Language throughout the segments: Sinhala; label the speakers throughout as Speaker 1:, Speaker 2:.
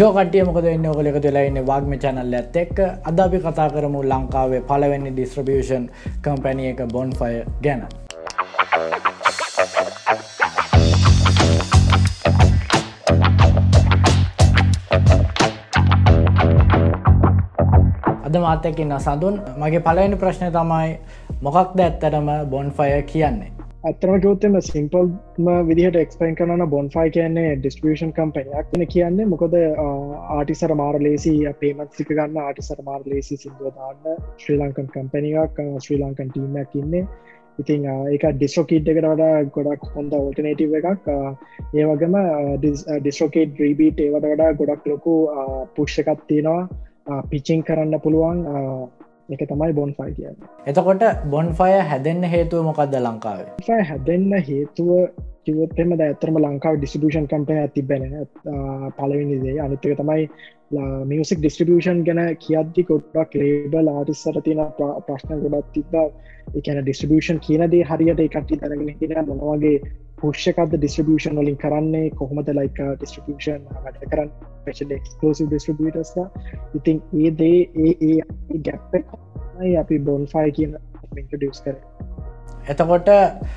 Speaker 1: ජෝකටිය මොකද එන්න ඔකල එක තුලාන්න වාග්ම චැනල්ල ඇත් එක් අද අපි කතා කරමු ලංකාවේ පලවෙනි ඩිස්ට්‍රබියෂන් කම්පැනිය එක බොන් ෆය ගැන. අද මාතයකින්න සඳුන්. මගේ පලවෙනි ප්‍රශ්නය තමයි මොකක්ද ඇත්තටම බොන් ෆය කියන්නේ?
Speaker 2: අත්තම ගෞතම සිම්පල්ම විදිහට එක්ස්පයින් කරන බොන්ෆයි කියන්නේ ඩිස්ට්‍රියෂන් කම්පනයක් න කියන්නේ. මොකද ආටිසර මාර ලේසි පේමත් සික ගන්න ආටිසර මාර ලේසි සිදුවදාන්න ශ්‍රී ලංකන් කම්පැනියක් ශ්‍රී ලංකන් ටීමයක් ඉන්නේ. ඉතින් ඒක ඩිස්ෝකීට් එකට වඩා ගොඩක් හොඳ ඕටනේටව එකක්. ඒ වගේම ඩිස්ෝකේට් ්‍රීබීට් ඒවට වඩා ගොඩක් ලොකු පුෂ්ෂකත් තියෙනවා. පිචිං කරන්න පුළුවන්. එක තමයි බොන් ෆයි කියන්න.
Speaker 1: එතකොට බොන් ෆය හැදෙන්න්න හේතුව මොකක්ද ලංකාවේ?
Speaker 2: හැදෙන්න්න හේතුව කිවත්තෙම ඇතරම ලංකාව ඩිස්ටිබියෂන් කම්පය තිබෙන පලවිනිදේ අනිතක තමයි මියසික් ඩිස්ටිබියෂන් ගැන කියද්දි කොටක් ලේබල් ආටිස්සර තින ප්‍රශ්න ගොඩක් තිබ එකන ඩිස්ටිබියෂන් කියනදේ හරියට එකටි තරගෙන හිෙන මොනවගේ පුෂ්කද ඩිස්ටිබියෂන් වලින් කරන්නේ කොහොමද ලයික ඩිස්ටිබියෂන් uh, uh, වැඩ කරන්න පෙශල් එක්ස්ලෝසි ඩිස්ටිබියටස්ල ඉතින් ඒදේ ඒ ඒ ගැප්ප අපි බොන් ෆයි කියන ඩියස් කර.
Speaker 1: එතකොට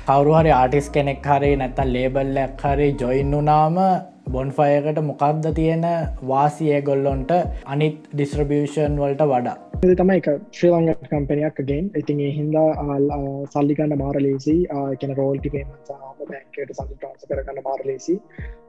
Speaker 1: කවරුහරි ආටිස් කෙනෙක් හරි නැත්තල් ලේබල්ලක් හරි ජොයින් වනාම බොන්ෆයකට මොකක්ද තියෙන වාසිය ගොල්ලොන්ට අනිත් ඩිස්ට්‍රබියෂන් වලට වඩා
Speaker 2: තමයි එක ශ්‍රී ලංග කම්පනයක් ගෙන් ඉතින් ඒ හින්දා සල්ලිකන්න මාර ලේසි. එකන රෝල්ටි පේම බැංකයට සල්ලි ට්‍රන්ස කරගන්න මාර ලේසි.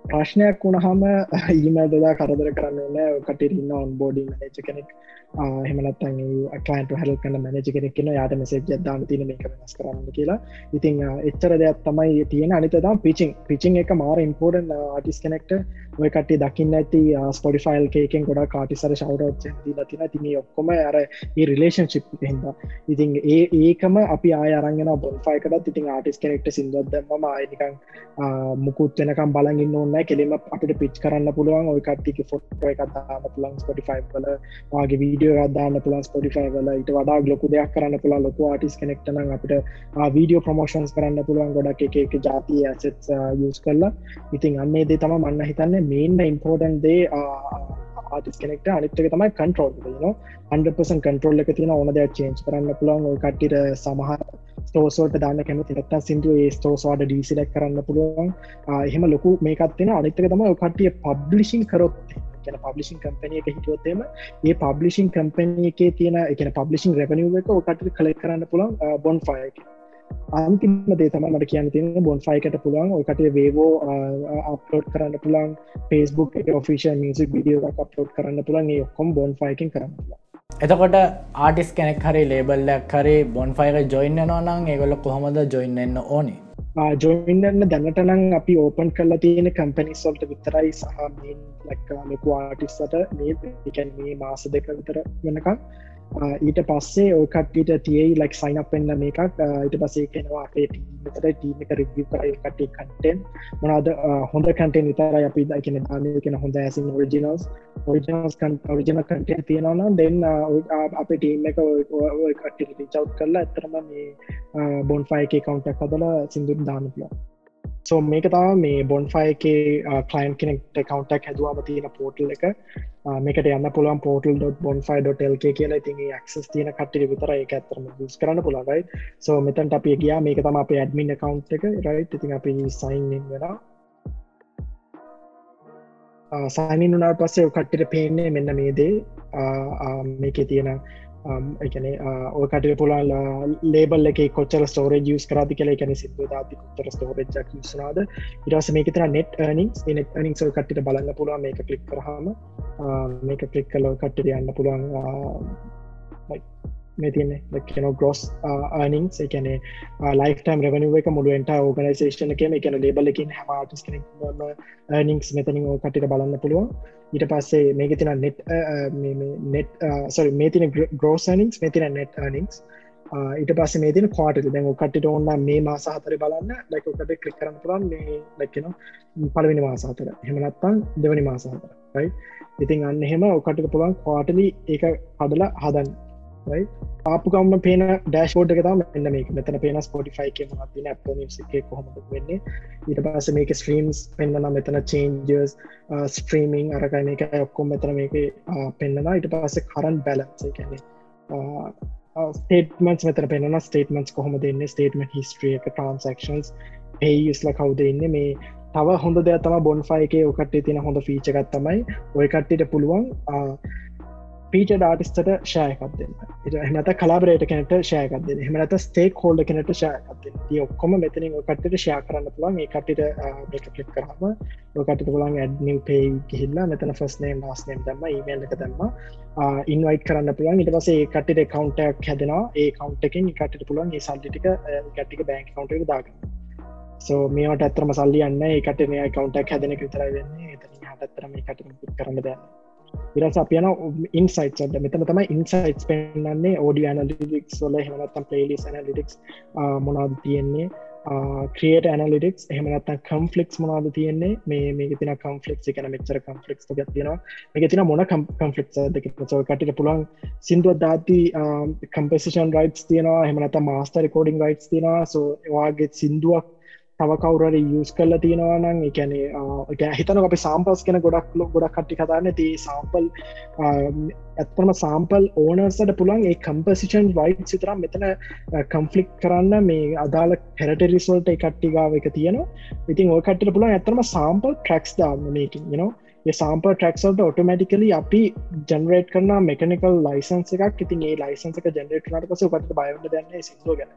Speaker 2: ප්‍රශ්නයක් වුණහම ඊමල් දදා කරදර කරන්න කටිරන්න ඔන් බෝඩි නච කෙනෙක්. හෙමනත්තන් කලන්ට හල් කන්න මැනජ කෙනෙක්න යාට මෙසේ ජදදාන තින මේක වෙනස් කරන්න කියලා. ඉතින් එච්චර දෙයක් තමයි තියෙන. අනිතදම් පිචිං පිචිං එක මාර ඉම්පෝර්ටන් ආටිස් කෙනෙක්ට. ඔය කටේ දකින්න ඇති ස්පොඩිෆයිල් එකෙන් ගොඩ කාටිසර ශවරෝත් ලතින තින ඔක්කොම අර ඒ රිලේෂන්ශිප් හිද ඉතින් ඒ ඒකම අපි ආයරගෙන බොන්ෆයිකට ඉතින් ආටිස් කෙනෙක්ට සිින්දොත්දම ආයනිකං මුකුත් වෙනකම් බලගන්න ඕන්න කෙලෙම අපිට පිච් කරන්න පුළුවන් ඔය කට්ටික ෆොට්ට එකත්දාම පුලන් ස්පොටිෆයි වල. වගේ වීඩියෝ අදදාන්න පුලන් ස්පොටිෆයි වල. ඉට වඩා ලොකු දෙයක් කරන්න පුලා ලොකු ආටිස් කෙනෙක්ටන අපිට වීඩියෝ ප්‍රමෝෂන්ස් කරන්න පුළුවන් ගොඩක් එක එක ජාතිය ඇසෙත් යස් කරලා. ඉතින් අන්නේ දේ තම මන්න හිතන්න මේන්ම ඉම්පෝර්ටන් දේ ආටිස් කෙනෙක්ට අනිත්තක තමයි කන්ට්‍රෝල් න හන්ඩපසන් කන්ට්‍රෝල් එක තින ඕන දෙයක් චේන්ච් කරන්න පුළන් ඔය කට්ටිට සමහ ස්තෝසෝට දාන්න කැමති. රත්තා සිින්දුව ඒ ස්තෝසවාඩ ඩීසිලක් කරන්න පුළුවන්. එහෙම ලොකු මේකත්තින අනිත්තක තම කට්ටිය පබ්ලිෂින් කරොත්. කියන පබ්ලිසින් කම්පනය එක හිතුවත්තේම ඒ පබ්ලිසින් කම්පනය එකේ තියෙන එක පබ්ලිසින් රැපනිව එක ඔකට කළ කරන්න පුළන් බොන් ෆයක අන්තිම දේ තම මට කියන්න තින බොන් ෆයිකට පුළුවන්. ඔකටේ වේවෝ අප්ලෝඩ් කරන්න පුළන් ෆස්බුක් ෆිෂ මිසික් විඩියෝ අප්ලෝඩ් කරන්න පුළන් ඔක්කොම් බොන් ෆයිකින් කරන්න
Speaker 1: එතකොට ආටිස් කෙනෙක් හරි ලේබල්ලක් හරි බොන් ෆයික ජොයින්න නොනං ඒගොල කොහොමද ජොයින්න ඕනේ?
Speaker 2: ජොයින්න්න දැනටනං අපි ඕපන් කරලා තියෙන කම්පනි සොල්ට විතරයි සහ ලැක්කා ලොකු ආටිස්සට මේ එකැන් මේ මාස දෙක විතර වෙනකම් ඊට පස්සේ ඕකටට තියයි ලක් සයින් පෙන්න්න මේකක් ඊට පසේ කෙනවා අපේ ටීමතර ටීම එක රිවිය කරයි කටේ කටෙන් මොනාද හොඳ කටෙන් විතර අපි දකින දාමකෙන හොඳ ඇසින් ඔරිජිනල්ස් ඔරිජනස් ඔරිජන කටේ තියෙනවන දෙන්න අප ටීම එක කට රිචව් කරලා ඇතරම මේ බොන් ෆයි එක කවන්ටක් හදලා සිින්දුම් දානපලා සෝ මේක තම මේ බොන්ෆයි uh, එක කලයින් කෙනෙක් කවන්ටක් හැදවාම තියෙන පෝටල් එක. මේකට යන්න පුළුවන් පෝටල්.බොන්ෆයි.ල්ක කියලා. ඉතින් ක්ස් තියන කට්ටිය විතර එක ඇතරම ස් කරන්න පුළගයි සෝ මෙතන්ට අපි ගියා. මේක තම අප ඇඩමින් කවන්් එක රයි් ඉතින් අපි සයින් වෙන සයිනින් වනාට පස්සේ කට්ටිට පේන්නේ මෙන්න මේදේ uh, uh, මේක තියෙන එකන ඕකට පුළන් ලේබල් එක කොච්චර ස්ටෝරේ ජස් කරති කල එකන සිදු දාති කොත්තර ස්ටෝරජක් සනාද ඉරස මේකතර නෙට් නිින්ස් නෙට නිින්ස් කට්ට බලන්න පුළුවන් මේක කලික් කරහම uh, මේක කලික් කල කට්ට යන්න පුළුවන් uh, මේ තියන කියන ගොස් ආනිංස් එකන ලයිෆටම් රවනුව එක මුළුවන්ට ඕගනයිසේෂන එකම එකන ලේබල එකින් හමටිස් කෙනෙක් නිංස් මෙතනින් කටිට බලන්න පුළුවන්. ඊට පස්සේ මේක තින නෙට් නෙට් සොරි මේ තින ගෝසනිින්ස් මේ තින නෙට් නිංස් ඊට පස්ස මේ තින කාට දැන් කටට ඔන්න මේ මාස හතර බලන්න. ලයිකට කලික් කරන්න පුරන් මේ ලැක්කෙන පලවෙනි මාසාතර හෙමනත්තන් දෙවනි මාසාතර ඉතින් අන්න එහෙම ඔකට පුළුවන් කාටලි ඒක හදලා හදන්න. ආපුකම්ම පේන ඩෑස්පෝඩ් එක තම එන්න මේක. මෙතන පේන ස්පොටිෆයි එක මතින අප මිසික කොහොමද වෙන්නේ. ඊට පස මේක ස්ට්‍රීම්ස් පෙන්න්නන මෙතන චේන්ජර්ස් ස්ට්‍රීමිං අරකයි මේක ඔක්කොම් මෙතන මේක පෙන්න්නනා ඊට පස්ස කරන් බැලන්සේ කැනෙ ස්ටේටමන්ස් මෙතර පෙන්න්න ස්ටේටමන්ස් කොහොම දෙන්න ස්ටේටමට හිස්ට්‍රිය එක ට්‍රන්සක්ෂන්ස් ඒස්ල කවුද ඉන්න. මේ තව හොඳ දෙයක් තම බොන්ෆයි එක ඔකට තින හොඳ ෆීචගත්තමයි ඔය කට්ටිට පුළුවන් පීච ඩාටිස්ට ෂයකක්දන්න එහමත කලාබරේට කෙනට ෂයකක්ද හමනත ස්ටේක් හෝල්ඩ කෙනට ෂයකක්ද තිය ඔක්කොම මෙතනින් ඔකටට ෂයා කරන්න පුළන් ඒ කටට මේක කලික් කරම ඔකට පුළන් ඇඩ්නිව පේ හිල්ලා මෙතන ෆස්නේ වාස්නයම් දම්ම ඊමේල් එක දම්ම. ඉන්වයිට කරන්න පුළන් ඉට පසේ කටට කවන්ටක් හැදෙනවා. ඒ කවන්ටකින් කට පුළන් ඒ සල්ලිටික ගැටික බෑන්ක් කවන්ට දාගන්න. සෝ මේට ඇතරම සල්ලි යන්න ඒකට මේ කවන්ටක් හැදෙන විතර වෙන්නේ. එතන හටත්තරම කට කරන්න දන්න ඉරස අපයන ඉන්සයිට්ට මෙතන තමයි ඉන්සයිට් පෙන්න්නේ ෝඩිය ඇනලිටික්ස් වල. හෙමනත්තම් පලේලිස් ඇනලිටික්ස් මොනාද තියෙන්නේ? ක්‍රියට ඇනලිටික්ස් එහමනත්තන් කම්ෆලික්ස් මොනාද තියෙන්නේ? මේ මේ තින කම්ෆලික් එකන මෙචර කම්ෆලික්ස් තියෙන එක තින මොන කම්ෆලික් දෙක කට පුළන් සිින්දුව දාති කම්පසිෂන් රයිටස් තියෙනවා. හෙමනත මාස්ට රකෝඩිං රයිටස් තියෙනවා. සෝ වාගේ සිින්දුවක් තව කවුරට යස් කල්ල තියෙනවා නම් එකනේ හිතන අපි සාම්පස් කෙන ගොඩක් ලො ගොඩක් කට්ටි කතාන්න ති සාම්පල් ඇත්තම සාම්පල් ඕනර්සට පුළන් ඒ කම්පසිෂන් වයි් සිතරම් මෙතන කම්ෆලික් කරන්න මේ අදාළ හැරටරිස්වල්ට කට්ටිගාව එක තියෙනවා. ඉතින් ඕකට පුළන් ඇතරම සාම්පල් ට්‍රක්ස් දාන්න මේකින් න සාම්ප ට්‍රක්සල්ට ඔටමටිකලි අපි ජනරේට් කරන මෙකනිකල් ලයිසන්ස එකක්. ඉතින් ඒ ලයිසන්සක ජනරේට් නට පස කට බයන්න දන්න සිදුව ගැන.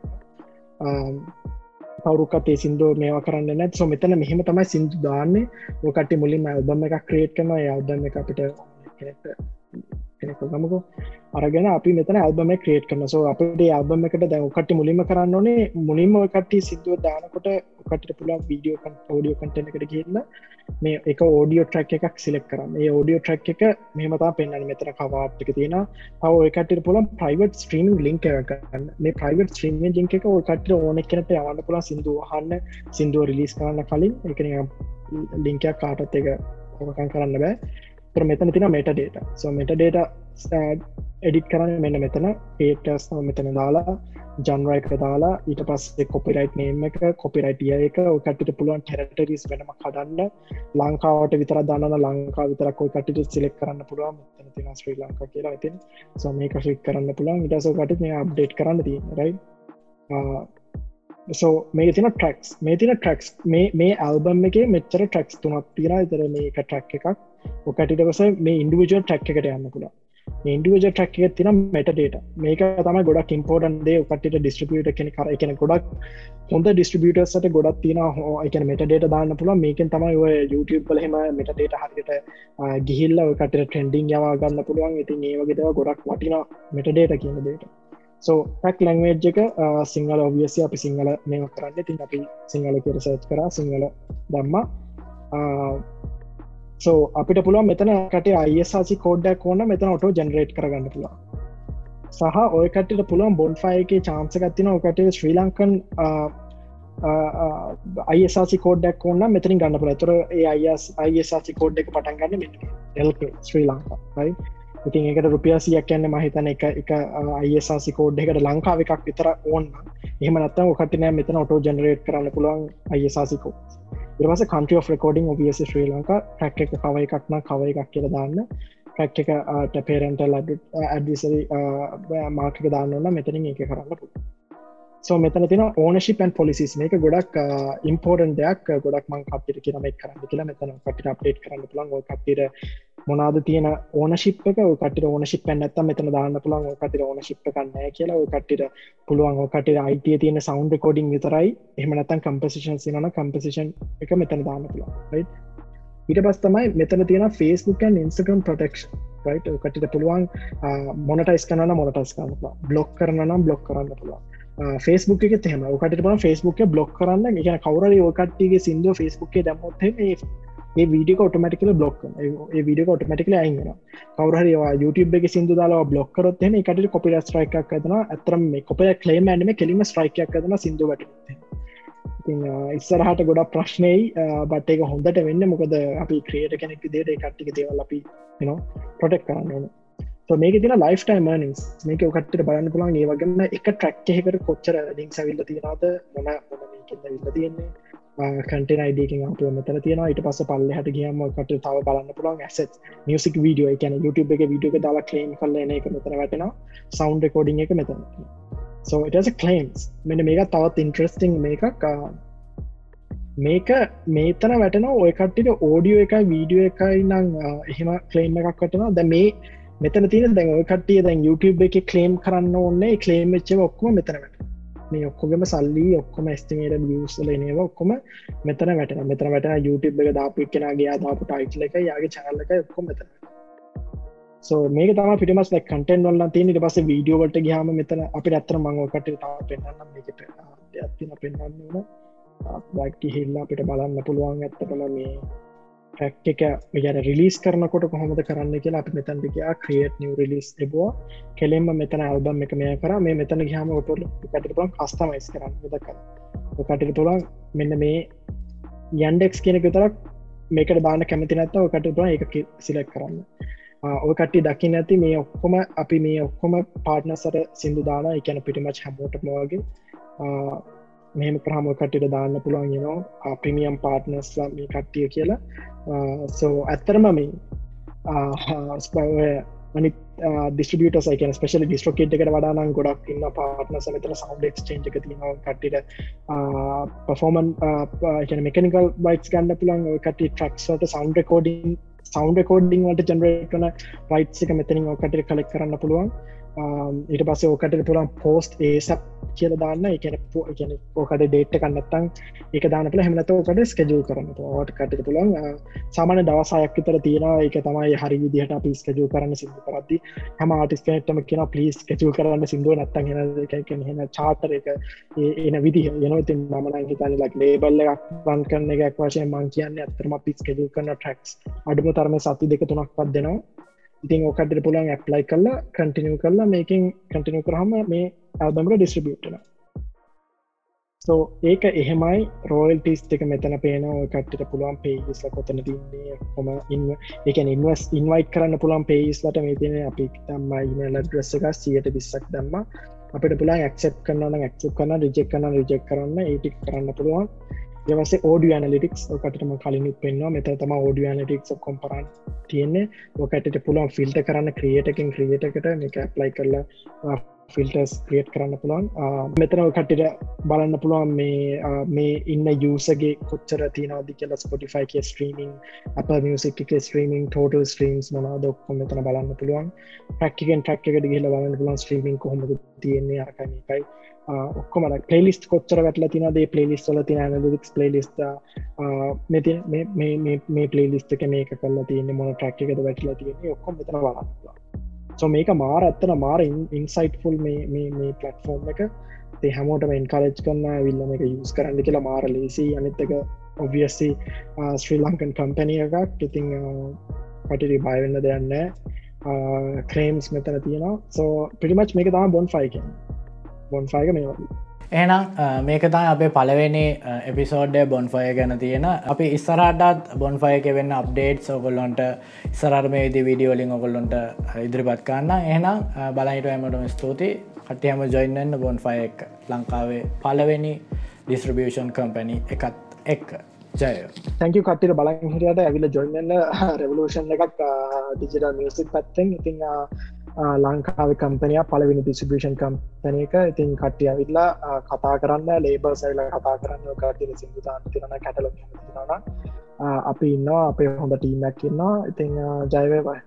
Speaker 2: කවරුකත් ඒ සිින්දුව මේවා කරන්න නැත්. සො මෙතන මෙහෙම තමයි සිින්දු දාන්නේ. ඕකට මුලින් ඇල්බම එක ක්‍රේට් කන යවදම එක අපිට කෙනෙක්ට කෙනෙක් ගමකෝ. අරගෙන අපි මෙතන ඇල්බම ක්‍රේට් කරන සෝ අපට ඇල්බම එකට දැවකට මුලින්ම කරන්න ඕනේ. මුලින්ම කට්ටි සිදුව දානකොට කට පුලා වීඩියෝ කන් ෝඩියෝ කටන එකට කියන්න මේ එක ෝඩියෝ ට්‍රක් එකක් සිලෙක් කරන්න. ඒ ෝඩියෝ ට්‍රක් එක මෙමතා පෙන්න්න මෙතර කවාට්ක තියෙන පව එකට පුලන් ප්‍රයිවට් ස්ට්‍රීම් ලින්ක් කරන්න මේ ප්‍රයිවට් ස්ට්‍රීම් ලින්ක එක ඔකට ඕනෙක් කනට යවන්න පුලා සිින්දුව හන්න සිින්දුව රිලිස් කරන්න කලින්. එක ලිංකයක් කාටත් එක ඕකන් කරන්න බෑ. තර මෙතන තින මෙට ඩේට සෝ මෙට ඩේට එඩික් කරන්න මෙන්න මෙතන. ඒටස් මෙතන දාලා ජන්රයික දාලා ඊට පස්සේ කොපිරයිට් නේම එක කොපිරයිටිය එක ඔකට පුළුවන් ටෙරටරිස් වෙනම කඩන්න ලංකාවට විතර දන්න ලංකා විතරක් කට සිලෙක් කරන්න පුළුවන්. මෙතන තින ශ්‍රී ලංකා කියලා ඉතින්. සෝ මේක ශික් කරන්න පුළුවන්. ඉටසෝකට මේ අප්ඩේට් කරන්න තියන්න රයි සෝ මේ තින ට්‍රක්ස් මේ තින ට්‍රක්ස් මේ ඇල්බම් එක මෙච්චර ට්‍රක්ස් තුනක් තිර ඉතර මේක ට්‍රක් එකක්. ඔකටිටවස මේ ඉන්ඩුවජ ට්‍රක් එකට යන්න පුළ ඉන්ඩුවජ ට්‍රක් එක තින මෙට ඩේට මේක තම ගොඩක් ඉම්පෝර්ටන් දේ. ඔකට ඩිස්ට්‍රිියට කෙන කර එකන ගොඩක් හොඳ ඩිස්ට්‍රිියටර්සට ගොඩක් තින හෝ එක මෙට ඩේට දාන්න පුළ මේකෙන් තමයි ඔය YouTube කලහෙම මෙට ඩේට හරියට ගිහිල්ල ඔකට ට්‍රෙන්ඩිං යවා ගන්න පුළුවන්. ඉතින් ඒවගෙතව ගොඩක් වටින මෙට ඩේට කියන දේට. සෝ පැක් ලැංවේජ් එක සිංහල ඔවියසිය අපි සිංහල මේ කරන්න. තින් අපි සිංහල කියර සර්ච් කර. සිංහල දම්ම සෝ අපිට පුළුව මෙතන කට අයිසාසි කෝඩ්ඩක් ඕන්න මෙතන ඔටෝ ජනරේට් කරගන්න පුලා සහ ඔයකට පුළුවන් බොන්ෆයක චාන්සකත්තින ඔකට ශ්‍රී ලංකන් අයිසාසි කෝඩ්ඩක් ඕන්න මෙතරින් ගන්න පුළ තුර ඒ අයිස් අයිසාසි කෝඩ් එක පටන් ගන්න එල්ක ශ්‍රී ලංකා. ඉතින් එකට රුපියසියක් කියන්න මහිතන එක එක අයිසාසි කෝඩ් එකට ලංකාව එකක් විතර ඕන්න එහම නත්තම කටිනෑ මෙතන ඔටෝ ජනරේට් කරන්න පුළුවන් අයිසාසිකෝ ඉරවස කන්ට්‍රිය of recording obvious Sri Lanka tag එක කව එකක්න කව එකක් කියල දාන්න. පැක් එක ටපේරන්ටල් ඇඩිසරි මාර්ක දාන්නන්න මෙතනින් එක කරන්න පුළ සෝ මෙතන තින ඕනශිපන් පොලිසිස් මේක ගොඩක් ඉම්පෝර්ටන් දෙයක් ගොඩක් මං කපිට කියනමක් කරන්න කියලා මෙතන කට අපේට් කරන්න පුළන් කටට මොනාද තියෙන ඕනශිප්ක කට ඕනශිප පැන්නත්ත මෙතන දාන්න පුළන් කට ඕනශිප්ප කන්න කියලා කටට පුළුවන්. කට අයිතිය තියෙන සෞන්් කෝඩිං විතරයි. එහමනතන් කම්පසිෂන් සිනන කම්පසිෂන් එක මෙතන දාන්න පුළන් ඊට පස් තමයි මෙතන තියෙන ෆස්බුකන් ඉන්ස්ටකම් ප්‍රටෙක්ෂ කට පුළුවන් මොනටයිස් කන මොනටස් කන්න බ්ලොක් කරනම් බ්ලොක් කරන්න පුළුවන්. ෆේස්බුක් එක තෙම කට බන ෆේස්බුක් බ්ලොක් කරන්න එක කවර ඕකට්ටිගේ සිින්දුව ෆේස්බුක්ේ දැමොත් ඒ වීඩිය ඔටමටිකල බ්ලොක් ඒ විඩිය ඔටමටිකල අයිගෙන කවර YouTube එක සිදු දාලා බ්ලොක් කරොත් එකට කොපි ස්ට්‍රයික් ඇදන ඇතරම කොපය කලේම ඇනම කෙලිම ස්ට්‍රයිකයක් ඇදන සිදුවට ඉස්සරහට ගොඩක් ප්‍රශ්නයයි බට එක හොඳට වෙන්න මොකද අපි ක්‍රියට කෙනෙක් දේට කට්ටික දේවල් අපි පොටෙක් කරන්න ඕන මේක තින ලයිෆ්ටයිම් මර්නිස් මේක ඔකටට බලන්න පුළන් ඒ වගන්න එක ට්‍රක් එකට කොච්චර ලිින් සැවිල්ල තියෙනද මොන මොන මේකන්න විල්ල තියෙන්නේ? කටන අයිඩකින් අප මෙතන තියෙන ඉට පස පල්ල හට ගියම කට තව බලන්න පුළන් ඇසත් මියසික් වීඩියෝ එකන YouTube එක විඩියෝ දාලා කලේම් කල එක මෙතන වැටෙන සෞන්් රකෝඩිං එක මෙතන so it has a claims. මෙන මේක තවත් ඉන්ට්‍රස්ටිං මේකක්. මේක මේතන වැටන ඔය කට්ටිට ඕඩියෝ එකයි වීඩියෝ එකයි නම් එහෙම ක්ලේම් එකක් වටන ද මේ මෙතන තියෙන දැන් ඔය කට්ටිය දැන් YouTube එක ක්ලේම් කරන්න ඕන්නේ ක්ලේම් වෙච්ච ඔක්කොම මෙතනට මේ ඔක්කොගම සල්ලි ඔක්කොම ස්ටිමේට වියස්ල නව ඔක්කොම මෙතන වැටන මෙතන වැට YouTube එක දාපු කෙනගේ දාපු ටයිටල එක යාගේ චනල්ල එක ඔක්කොම මෙතන. සෝ මේක තම පිටමස් කටෙන් වල්ල තියනට පස වීඩියෝවලට ගහම මෙතන අපි ඇත්තර මංගෝකට තා පෙන්න්න මේකට ඇත්තින පෙන්න්න බයිටි හිල්ලා අපිට බලන්න පුළුවන් ඇත්තටම මේ ටැක් එක මෙගැන රිලිස් කරනකොට කොහොමද කරන්න කියලා අප මෙතැන්ටිකයා ක්‍රියට් නිව රිලිස් එබවා කෙලෙම මෙතන අල්බම් එක මේ කර. මේ මෙතන හම ොටල් කටතුන් කස්ටමයිස් කරන්න දක කටට තුළන් මෙන්න මේ යන්ඩෙක්ස් කියනෙ විතරක් මේකට දාන කැමති නැත්ත කට තුළ එක සිලෙක් කරන්න. ඔය කට්ටි දකි නැති මේ ඔක්කොම අපි මේ ඔක්කොම පාට්නසට සිින්දු දාන එකැන පිටිමච් හැමෝට මවාගේ මෙහම ප්‍රහම කටට දාන්න පුළුවන් නවා ප්‍රමියම් පාර්ට්නස්ලා මේ කට්ටිය කියලා. සෝ ඇත්තරම මේ අනි ඩිස්ටියට සයිකන ස්පේෂල ඩිස්ට්‍රකේට් එකට වඩානම් ගොඩක් ඉන්න පාටන සමතර සෞන්් ක්ස්චේන්ජ් එක තින කට්ටිට පෆෝමන් මෙකනිකල් බයිස් ගන්න පුළන් කට ට්‍රක්ස්ට සෞන්් රකෝඩින් සෞන්් රකෝඩිං වලට ජනරේටන රයිට් එක මෙතනින් කට කලෙක් කරන්න පුළුවන්. ඊට පස්ස ඕකට පුළන් පෝස්ට් ඒසප් කියල දාන්න. එකන ගැන ඕකට ඩේට් කන්නත්තන් එක දානට හමනත ඕකට ස්කජූ කරන්න ට කට පුළන් සාමාන දවසායක් විතර තියෙන එක තමයි හරි විදිහට අපි ස්කජූ කරන්න සිදු කරදදි හම ආටිස්කටම කියෙන පලිස් කචූ කරන්න සිදුව නත්තන් හෙන හෙන චාතර එක එන විදිහ. යනති මන හිතන ලක් ලේබල්ල එකක් රන් කරන එකක් වශය මං කියන්න ඇතරම පිස් කජූ කරන ටක්ස් අඩුම තරම සති දෙක තුනක් පත් දෙනවා. ඉතින් ඕකට පුලන් ඇප්ලයි කරලා කටිනිය කරලා මේකින් කටිනිය කරහම මේ ඇල්බම්ට ඩිස්ට්‍රිබියට්න සෝ ඒක එහෙමයි. රෝයල් ටිස් එක මෙතන පේන කට්ට පුළුවන් පේස්ල කොතන තින්නේ හොම ඉන්න එක ඉන්වස් ඉන්වයිට කරන්න පුළන් පේස්ලට මේ තින අපි තම්ම ඉමල ඩ්‍රෙස්ස එක සියට විස්සක් දම්ම. අපිට පුලා ක්සප් කරන්න ක්සප් කරන්න රිජෙක් කරන්න රිජෙක් කරන්න. ඒටික් කරන්න පුළුවන්. ඒවස ඕඩිය ඇනලිටික්ස් කටම කලින් පෙන්වා මෙත තම ඕඩිය ඇනටික්ස් කොම්පරන් තියෙන්නේ. ඕකටට පුළුවන් ෆිල්ට කරන්න ක්‍රියටකින් ක්‍රියටකට එක ප්ලයි කරලා ෆිල්ටර්ස් ක්‍රියට් කරන්න පුළුවන්. මෙතන කටට බලන්න පුළුවන් මේ මේ ඉන්න යසගේ කොච්චර තියනවාදි කියල ස්පොටිෆයි කිය ස්ට්‍රීමිං අප මියසික් එක ස්ට්‍රීමිං ටෝටල් ස්ට්‍රීම්ස් මනා දොක්කො මෙතන බලන්න පුළුවන්. ප්‍රක්කෙන් ට්‍රක් එකට ගහල බලන්න පුළුවන් ස්ට්‍රීමිං කොහොමද තියෙන්නේ අරකනකයි ඔක්කොම පලේලිස් කොච්චර වැටල තින දේ පලේලිස් ල තින ඇනලික්ස් පලේලිස්ට මෙති මේ පලේලිස්ට එක මේක කල්ලා තියන්නේ මොන ට්‍රක් එකද වැටලා තියෙන්නේ ඔක්කොම මෙතන බලන්න සො මේක මාර ඇත්තන මාර ඉන්සයිට් ෆුල් මේ පලට්ෆෝර්ම් එක. තේ හැමෝටම එන්කාලෙජ් කරන්න විල්ලම එක යස් කරන්න කියලා මාර ලේසි අනිත්තක ඔබියස්සි ශ්‍රී ලංකන් කම්පැනිය එකක්. ඉතිං පටිරි බයවෙන්න දෙයන්න ක්‍රේම්ස් මෙතන තියෙනවා. සෝ පිටිමච් මේක තම බොන් ෆයිකන් බොන්ෆයක මේ වගේ
Speaker 1: එනම් මේක තයි අපේ පලවෙනි එපිසෝඩ්ඩ බොන්ෆය ගැන තියෙන. අපි ඉස්සරටත් බොන්ෆයක වෙන්න අප්ඩේට් සොකොල්ලොන්ට සරර්මේදී විඩියෝලින් ඔකොල්ලොන්ට ඉදිරිපත් කන්න එහනම් බලහිට ඇමටම ස්තුති කටයම ජොයින්නන්න බොන්ෆයක් ලංකාවේ පලවෙනි ඩිස්ට්‍රබියෂන් කම්පැනි එකත් එක් ජය.
Speaker 2: තැක කටට බලන් හිරයට ඇවිල ජොයින්න රෙවලූෂන් එකක් ඩිජිටල් මියසික් පත්තෙන්. ඉතිං ලංකාව කම්පනය පලවිනි දිසිබිෂන් කම්පනය එක. ඉතින් කට්ටිය විල්ලා කතා කරන්න ලේබර් සයිල කතා කරන්න කටින සිදුතාන් තිරන කැටල න අපි ඉන්නවා අපේ හොඳ ටීමැක් ඉන්නවා. ඉතින් ජයවේබයි